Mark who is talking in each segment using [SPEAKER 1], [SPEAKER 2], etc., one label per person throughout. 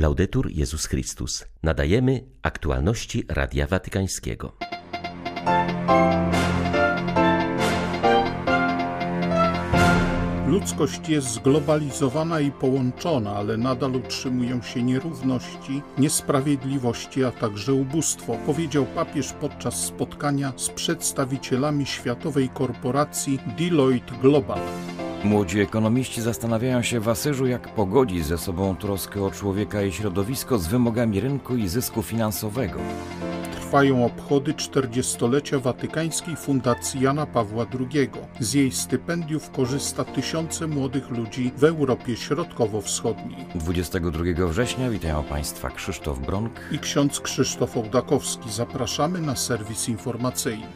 [SPEAKER 1] Laudetur Jezus Chrystus. Nadajemy aktualności Radia Watykańskiego.
[SPEAKER 2] Ludzkość jest zglobalizowana i połączona, ale nadal utrzymują się nierówności, niesprawiedliwości, a także ubóstwo, powiedział papież podczas spotkania z przedstawicielami światowej korporacji Deloitte Global.
[SPEAKER 3] Młodzi ekonomiści zastanawiają się w Asyżu, jak pogodzić ze sobą troskę o człowieka i środowisko z wymogami rynku i zysku finansowego.
[SPEAKER 2] Trwają obchody 40-lecia Watykańskiej Fundacji Jana Pawła II. Z jej stypendiów korzysta tysiące młodych ludzi w Europie Środkowo-Wschodniej.
[SPEAKER 3] 22 września witają Państwa Krzysztof Bronk
[SPEAKER 2] i ksiądz Krzysztof Ołdakowski. Zapraszamy na serwis informacyjny.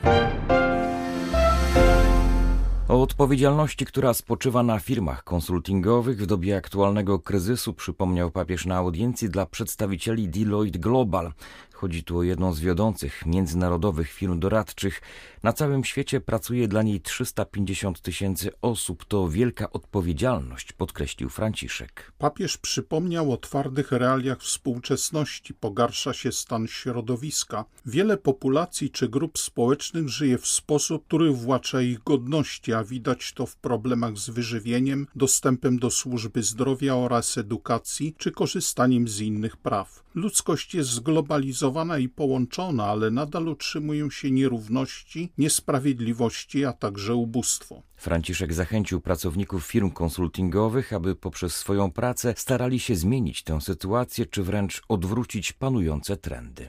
[SPEAKER 3] O odpowiedzialności, która spoczywa na firmach konsultingowych w dobie aktualnego kryzysu, przypomniał papież na audiencji dla przedstawicieli Deloitte Global. Chodzi tu o jedną z wiodących międzynarodowych firm doradczych. Na całym świecie pracuje dla niej 350 tysięcy osób. To wielka odpowiedzialność, podkreślił Franciszek.
[SPEAKER 2] Papież przypomniał o twardych realiach współczesności. Pogarsza się stan środowiska. Wiele populacji czy grup społecznych żyje w sposób, który włacza ich godności, a widać to w problemach z wyżywieniem, dostępem do służby zdrowia oraz edukacji, czy korzystaniem z innych praw. Ludzkość jest zglobalizowana i połączona, ale nadal utrzymują się nierówności, niesprawiedliwości, a także ubóstwo.
[SPEAKER 3] Franciszek zachęcił pracowników firm konsultingowych, aby poprzez swoją pracę starali się zmienić tę sytuację, czy wręcz odwrócić panujące trendy.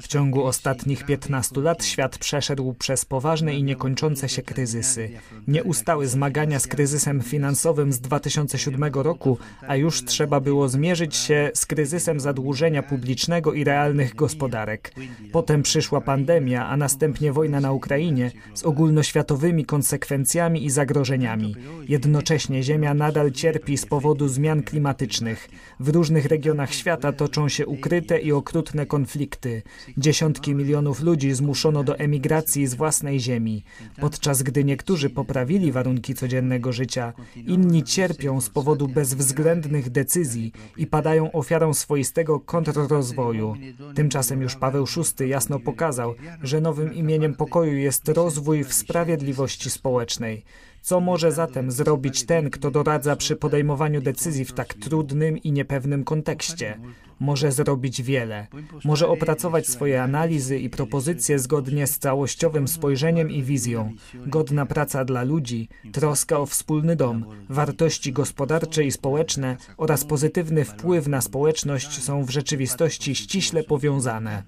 [SPEAKER 4] W ciągu ostatnich 15 lat świat przeszedł przez poważne i niekończące się kryzysy. Nieustały zmagania z kryzysem finansowym z 2007 roku, a już trzeba było zmierzyć się z kryzysem zadłużenia publicznego i realnych gospodarek. Potem przyszła pandemia, a następnie wojna na Ukrainie z ogólnoświatowymi konsekwencjami i zagrożeniami. Jednocześnie Ziemia nadal cierpi z powodu zmian klimatycznych. W różnych regionach świata toczą się ukryte i okrutne konflikty. Dziesiątki milionów ludzi zmuszono do emigracji z własnej ziemi. Podczas gdy niektórzy poprawili warunki codziennego życia, inni cierpią z powodu bezwzględnych decyzji i padają ofiarą swoistego kontrrozwoju. Tymczasem już Paweł VI jasno pokazał, że nowym imieniem pokoju jest rozwój w sprawiedliwości społecznej. Co może zatem zrobić ten, kto doradza przy podejmowaniu decyzji w tak trudnym i niepewnym kontekście? Może zrobić wiele. Może opracować swoje analizy i propozycje zgodnie z całościowym spojrzeniem i wizją. Godna praca dla ludzi, troska o wspólny dom, wartości gospodarcze i społeczne oraz pozytywny wpływ na społeczność są w rzeczywistości ściśle powiązane.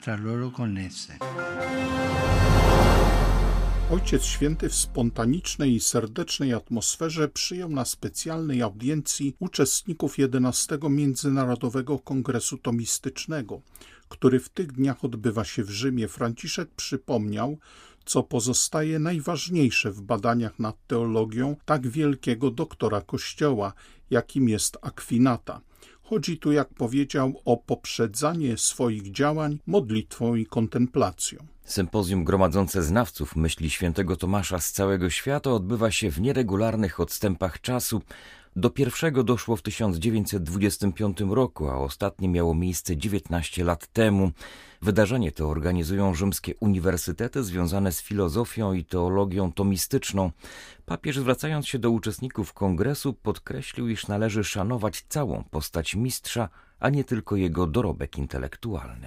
[SPEAKER 4] Tra loro connesse.
[SPEAKER 2] Ojciec Święty w spontanicznej i serdecznej atmosferze przyjął na specjalnej audiencji uczestników XI Międzynarodowego Kongresu Tomistycznego, który w tych dniach odbywa się w Rzymie. Franciszek przypomniał, co pozostaje najważniejsze w badaniach nad teologią tak wielkiego doktora Kościoła, jakim jest Akwinata. Chodzi tu, jak powiedział, o poprzedzanie swoich działań modlitwą i kontemplacją.
[SPEAKER 3] Sympozjum gromadzące znawców myśli świętego Tomasza z całego świata odbywa się w nieregularnych odstępach czasu. Do pierwszego doszło w 1925 roku, a ostatnie miało miejsce 19 lat temu. Wydarzenie to organizują rzymskie uniwersytety związane z filozofią i teologią tomistyczną. Papież zwracając się do uczestników kongresu podkreślił, iż należy szanować całą postać mistrza, a nie tylko jego dorobek intelektualny.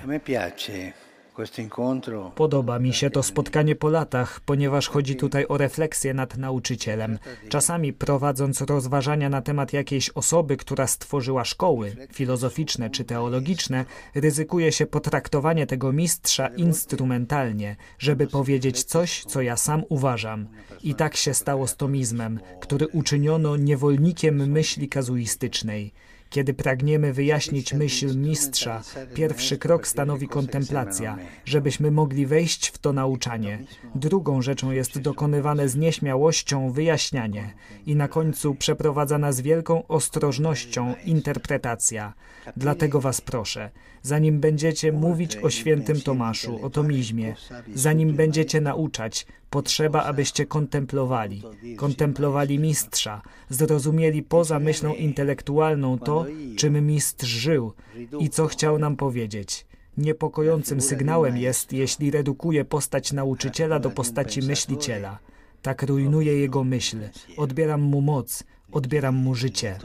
[SPEAKER 4] Podoba mi się to spotkanie po latach, ponieważ chodzi tutaj o refleksję nad nauczycielem. Czasami prowadząc rozważania na temat jakiejś osoby, która stworzyła szkoły filozoficzne czy teologiczne, ryzykuje się potraktowanie tego mistrza instrumentalnie, żeby powiedzieć coś, co ja sam uważam. I tak się stało z tomizmem, który uczyniono niewolnikiem myśli kazuistycznej. Kiedy pragniemy wyjaśnić myśl mistrza, pierwszy krok stanowi kontemplacja, żebyśmy mogli wejść w to nauczanie. Drugą rzeczą jest dokonywane z nieśmiałością wyjaśnianie i na końcu przeprowadzana z wielką ostrożnością interpretacja. Dlatego Was proszę, zanim będziecie mówić o świętym Tomaszu, o tomizmie, zanim będziecie nauczać, Potrzeba, abyście kontemplowali, kontemplowali mistrza, zrozumieli poza myślą intelektualną to, czym mistrz żył i co chciał nam powiedzieć. Niepokojącym sygnałem jest, jeśli redukuje postać nauczyciela do postaci myśliciela. Tak rujnuje jego myśl, odbieram mu moc, odbieram mu życie.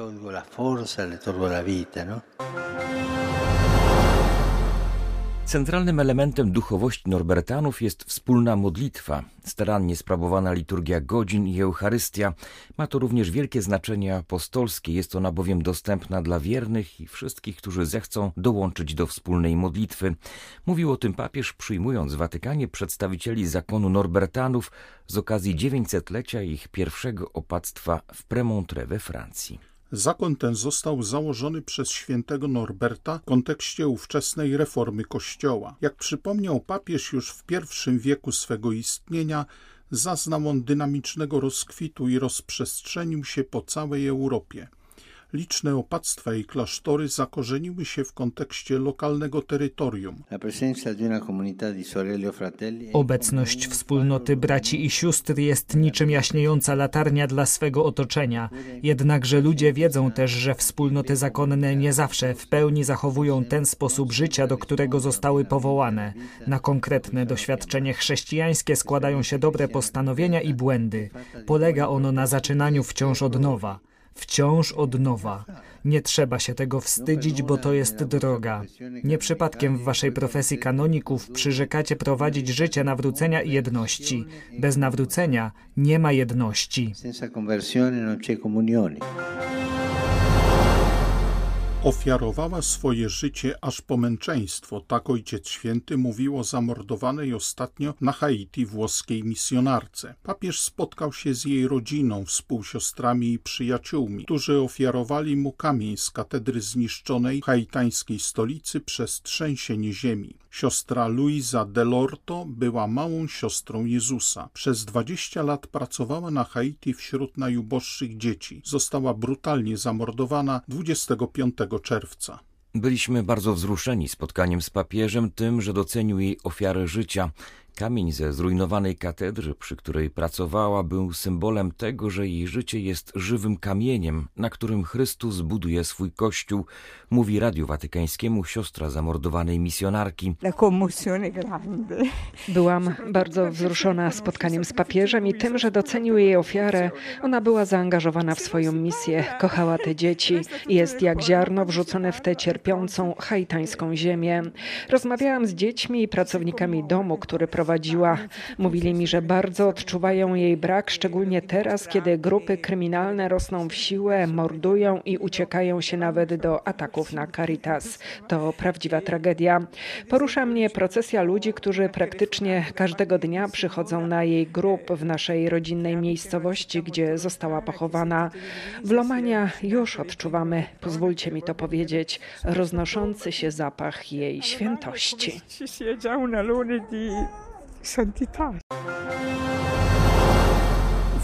[SPEAKER 3] Centralnym elementem duchowości Norbertanów jest wspólna modlitwa, starannie sprawowana liturgia godzin i Eucharystia. Ma to również wielkie znaczenie apostolskie, jest ona bowiem dostępna dla wiernych i wszystkich, którzy zechcą dołączyć do wspólnej modlitwy. Mówił o tym papież przyjmując w Watykanie przedstawicieli zakonu Norbertanów z okazji 900-lecia ich pierwszego opactwa w Premontre we Francji.
[SPEAKER 2] Zakon ten został założony przez świętego Norberta w kontekście ówczesnej reformy Kościoła. Jak przypomniał papież już w pierwszym wieku swego istnienia, zaznał on dynamicznego rozkwitu i rozprzestrzenił się po całej Europie. Liczne opactwa i klasztory zakorzeniły się w kontekście lokalnego terytorium.
[SPEAKER 4] Obecność wspólnoty braci i sióstr jest niczym jaśniejąca latarnia dla swego otoczenia. Jednakże ludzie wiedzą też, że wspólnoty zakonne nie zawsze w pełni zachowują ten sposób życia, do którego zostały powołane. Na konkretne doświadczenie chrześcijańskie składają się dobre postanowienia i błędy. Polega ono na zaczynaniu wciąż od nowa wciąż od nowa. Nie trzeba się tego wstydzić, bo to jest droga. Nie przypadkiem w waszej profesji kanoników przyrzekacie prowadzić życie nawrócenia i jedności. Bez nawrócenia nie ma jedności.
[SPEAKER 2] Ofiarowała swoje życie aż po męczeństwo, tak Ojciec Święty mówił o zamordowanej ostatnio na Haiti włoskiej misjonarce. Papież spotkał się z jej rodziną, współsiostrami i przyjaciółmi, którzy ofiarowali mu kamień z katedry zniszczonej haitańskiej stolicy przez trzęsienie ziemi. Siostra Luisa Delorto była małą siostrą Jezusa. Przez 20 lat pracowała na Haiti wśród najuboższych dzieci. Została brutalnie zamordowana 25 czerwca.
[SPEAKER 3] Byliśmy bardzo wzruszeni spotkaniem z papieżem, tym, że docenił jej ofiarę życia. Kamień ze zrujnowanej katedry, przy której pracowała, był symbolem tego, że jej życie jest żywym kamieniem, na którym Chrystus buduje swój kościół, mówi Radiu Watykańskiemu siostra zamordowanej misjonarki.
[SPEAKER 5] Byłam bardzo wzruszona spotkaniem z papieżem i tym, że docenił jej ofiarę. Ona była zaangażowana w swoją misję, kochała te dzieci jest jak ziarno wrzucone w tę cierpiącą haitańską ziemię. Rozmawiałam z dziećmi i pracownikami domu, który prowadził prowadziła. Mówili mi, że bardzo odczuwają jej brak, szczególnie teraz, kiedy grupy kryminalne rosną w siłę, mordują i uciekają się nawet do ataków na Caritas. To prawdziwa tragedia. Porusza mnie procesja ludzi, którzy praktycznie każdego dnia przychodzą na jej grób w naszej rodzinnej miejscowości, gdzie została pochowana. W Lomania już odczuwamy, pozwólcie mi to powiedzieć, roznoszący się zapach jej świętości.
[SPEAKER 2] 山地大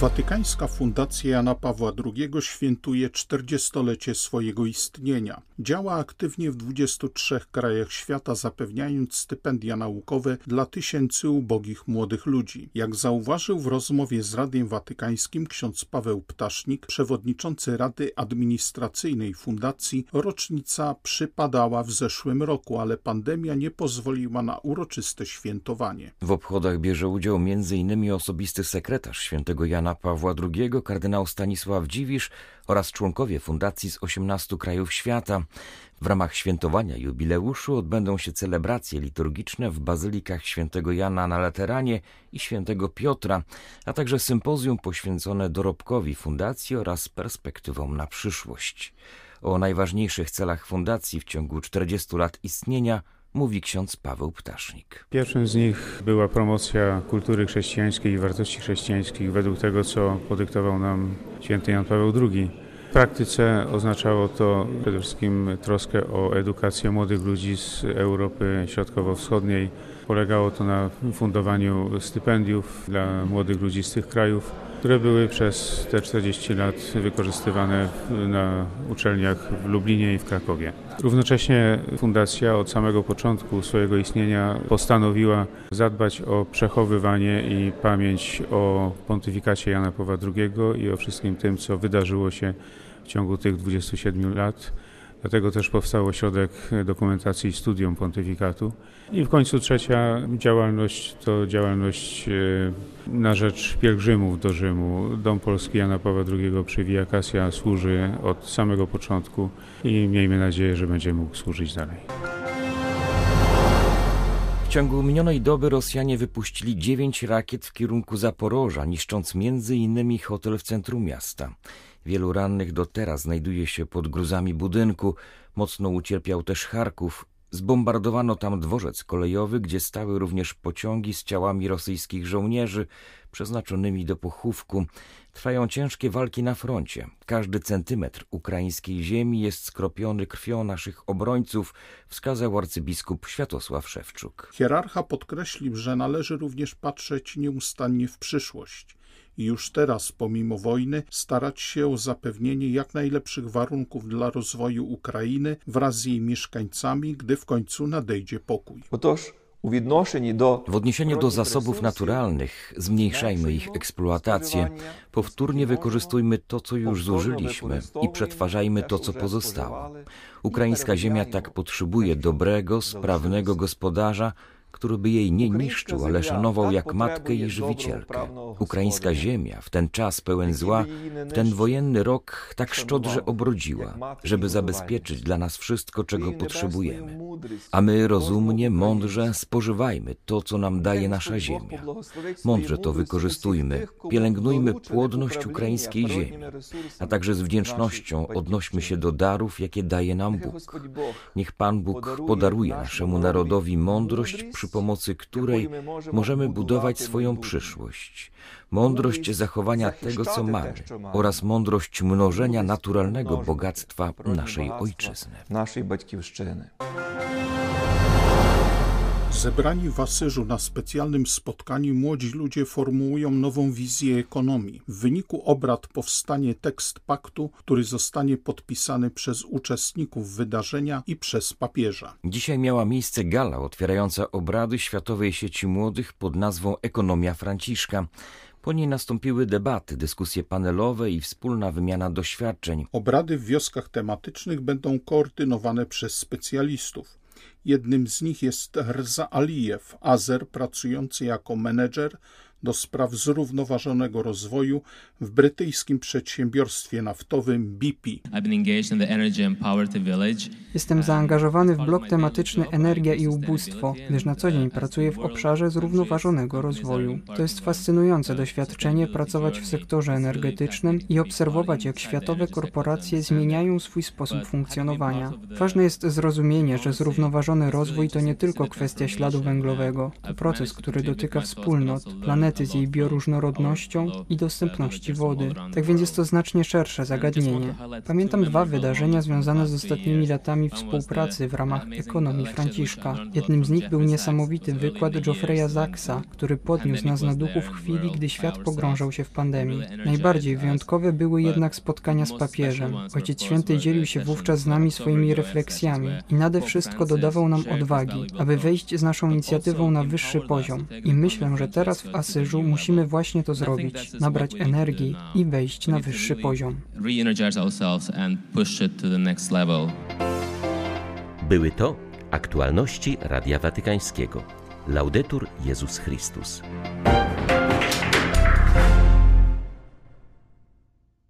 [SPEAKER 2] Watykańska Fundacja Jana Pawła II świętuje 40-lecie swojego istnienia. Działa aktywnie w 23 krajach świata, zapewniając stypendia naukowe dla tysięcy ubogich młodych ludzi. Jak zauważył w rozmowie z Radiem Watykańskim ksiądz Paweł Ptasznik, przewodniczący Rady Administracyjnej Fundacji, rocznica przypadała w zeszłym roku, ale pandemia nie pozwoliła na uroczyste świętowanie.
[SPEAKER 3] W obchodach bierze udział m.in. osobisty sekretarz świętego Jana Pawła II, kardynał Stanisław Dziwisz oraz członkowie fundacji z 18 krajów świata. W ramach świętowania jubileuszu odbędą się celebracje liturgiczne w bazylikach świętego Jana na Lateranie i świętego Piotra, a także sympozjum poświęcone dorobkowi fundacji oraz perspektywom na przyszłość. O najważniejszych celach fundacji w ciągu 40 lat istnienia mówi ksiądz Paweł Ptasznik.
[SPEAKER 6] Pierwszym z nich była promocja kultury chrześcijańskiej i wartości chrześcijańskich według tego, co podyktował nam święty Jan Paweł II. W praktyce oznaczało to przede wszystkim troskę o edukację młodych ludzi z Europy Środkowo-Wschodniej. Polegało to na fundowaniu stypendiów dla młodych ludzi z tych krajów które były przez te 40 lat wykorzystywane na uczelniach w Lublinie i w Krakowie. Równocześnie fundacja od samego początku swojego istnienia postanowiła zadbać o przechowywanie i pamięć o pontyfikacie Jana Pawła II i o wszystkim tym, co wydarzyło się w ciągu tych 27 lat Dlatego też powstał ośrodek dokumentacji i studium pontyfikatu. I w końcu trzecia działalność to działalność e, na rzecz pielgrzymów do Rzymu. Dom Polski Jana Pawła II przy Via Cassia służy od samego początku i miejmy nadzieję, że będzie mógł służyć dalej.
[SPEAKER 3] W ciągu minionej doby Rosjanie wypuścili dziewięć rakiet w kierunku Zaporoża, niszcząc innymi hotel w centrum miasta. Wielu rannych do teraz znajduje się pod gruzami budynku. Mocno ucierpiał też Charków. Zbombardowano tam dworzec kolejowy, gdzie stały również pociągi z ciałami rosyjskich żołnierzy przeznaczonymi do pochówku. Trwają ciężkie walki na froncie. Każdy centymetr ukraińskiej ziemi jest skropiony krwią naszych obrońców, wskazał arcybiskup Światosław Szewczuk.
[SPEAKER 2] Hierarcha podkreślił, że należy również patrzeć nieustannie w przyszłość i już teraz, pomimo wojny, starać się o zapewnienie jak najlepszych warunków dla rozwoju Ukrainy wraz z jej mieszkańcami, gdy w końcu nadejdzie pokój.
[SPEAKER 3] W odniesieniu do zasobów naturalnych zmniejszajmy ich eksploatację, powtórnie wykorzystujmy to, co już zużyliśmy i przetwarzajmy to, co pozostało. Ukraińska ziemia tak potrzebuje dobrego, sprawnego gospodarza, który by jej nie niszczył, ale szanował jak matkę i żywicielkę. Ukraińska ziemia w ten czas pełen zła, w ten wojenny rok tak szczodrze obrodziła, żeby zabezpieczyć dla nas wszystko, czego potrzebujemy. A my rozumnie, mądrze spożywajmy to, co nam daje nasza ziemia. Mądrze to wykorzystujmy, pielęgnujmy płodność ukraińskiej ziemi, a także z wdzięcznością odnośmy się do darów, jakie daje nam Bóg. Niech Pan Bóg podaruje naszemu narodowi mądrość, przy pomocy której możemy budować swoją przyszłość, mądrość zachowania tego, co mamy oraz mądrość mnożenia naturalnego bogactwa naszej ojczyzny. Naszej
[SPEAKER 2] Zebrani w Asyżu na specjalnym spotkaniu młodzi ludzie formułują nową wizję ekonomii. W wyniku obrad powstanie tekst paktu, który zostanie podpisany przez uczestników wydarzenia i przez papieża.
[SPEAKER 3] Dzisiaj miała miejsce gala otwierająca obrady Światowej Sieci Młodych pod nazwą Ekonomia Franciszka. Po niej nastąpiły debaty, dyskusje panelowe i wspólna wymiana doświadczeń.
[SPEAKER 2] Obrady w wioskach tematycznych będą koordynowane przez specjalistów. Jednym z nich jest Rza Aliyev, Azer pracujący jako menedżer do spraw zrównoważonego rozwoju w brytyjskim przedsiębiorstwie naftowym BP.
[SPEAKER 7] Jestem zaangażowany w blok tematyczny Energia i ubóstwo, gdyż na co dzień pracuję w obszarze zrównoważonego rozwoju. To jest fascynujące doświadczenie pracować w sektorze energetycznym i obserwować, jak światowe korporacje zmieniają swój sposób funkcjonowania. Ważne jest zrozumienie, że zrównoważony rozwój to nie tylko kwestia śladu węglowego, to proces, który dotyka wspólnot, planety, planety z jej bioróżnorodnością i dostępności wody. Tak więc jest to znacznie szersze zagadnienie. Pamiętam dwa wydarzenia związane z ostatnimi latami współpracy w ramach ekonomii Franciszka. Jednym z nich był niesamowity wykład Geoffreya Zaksa, który podniósł nas na duchu w chwili, gdy świat pogrążał się w pandemii. Najbardziej wyjątkowe były jednak spotkania z papieżem. Ojciec Święty dzielił się wówczas z nami swoimi refleksjami i nade wszystko dodawał nam odwagi, aby wejść z naszą inicjatywą na wyższy poziom. I myślę, że teraz w Asy Paryżu musimy właśnie to zrobić, nabrać energii i wejść na wyższy poziom.
[SPEAKER 1] Były to aktualności Radia Watykańskiego. Laudetur Jezus Chrystus.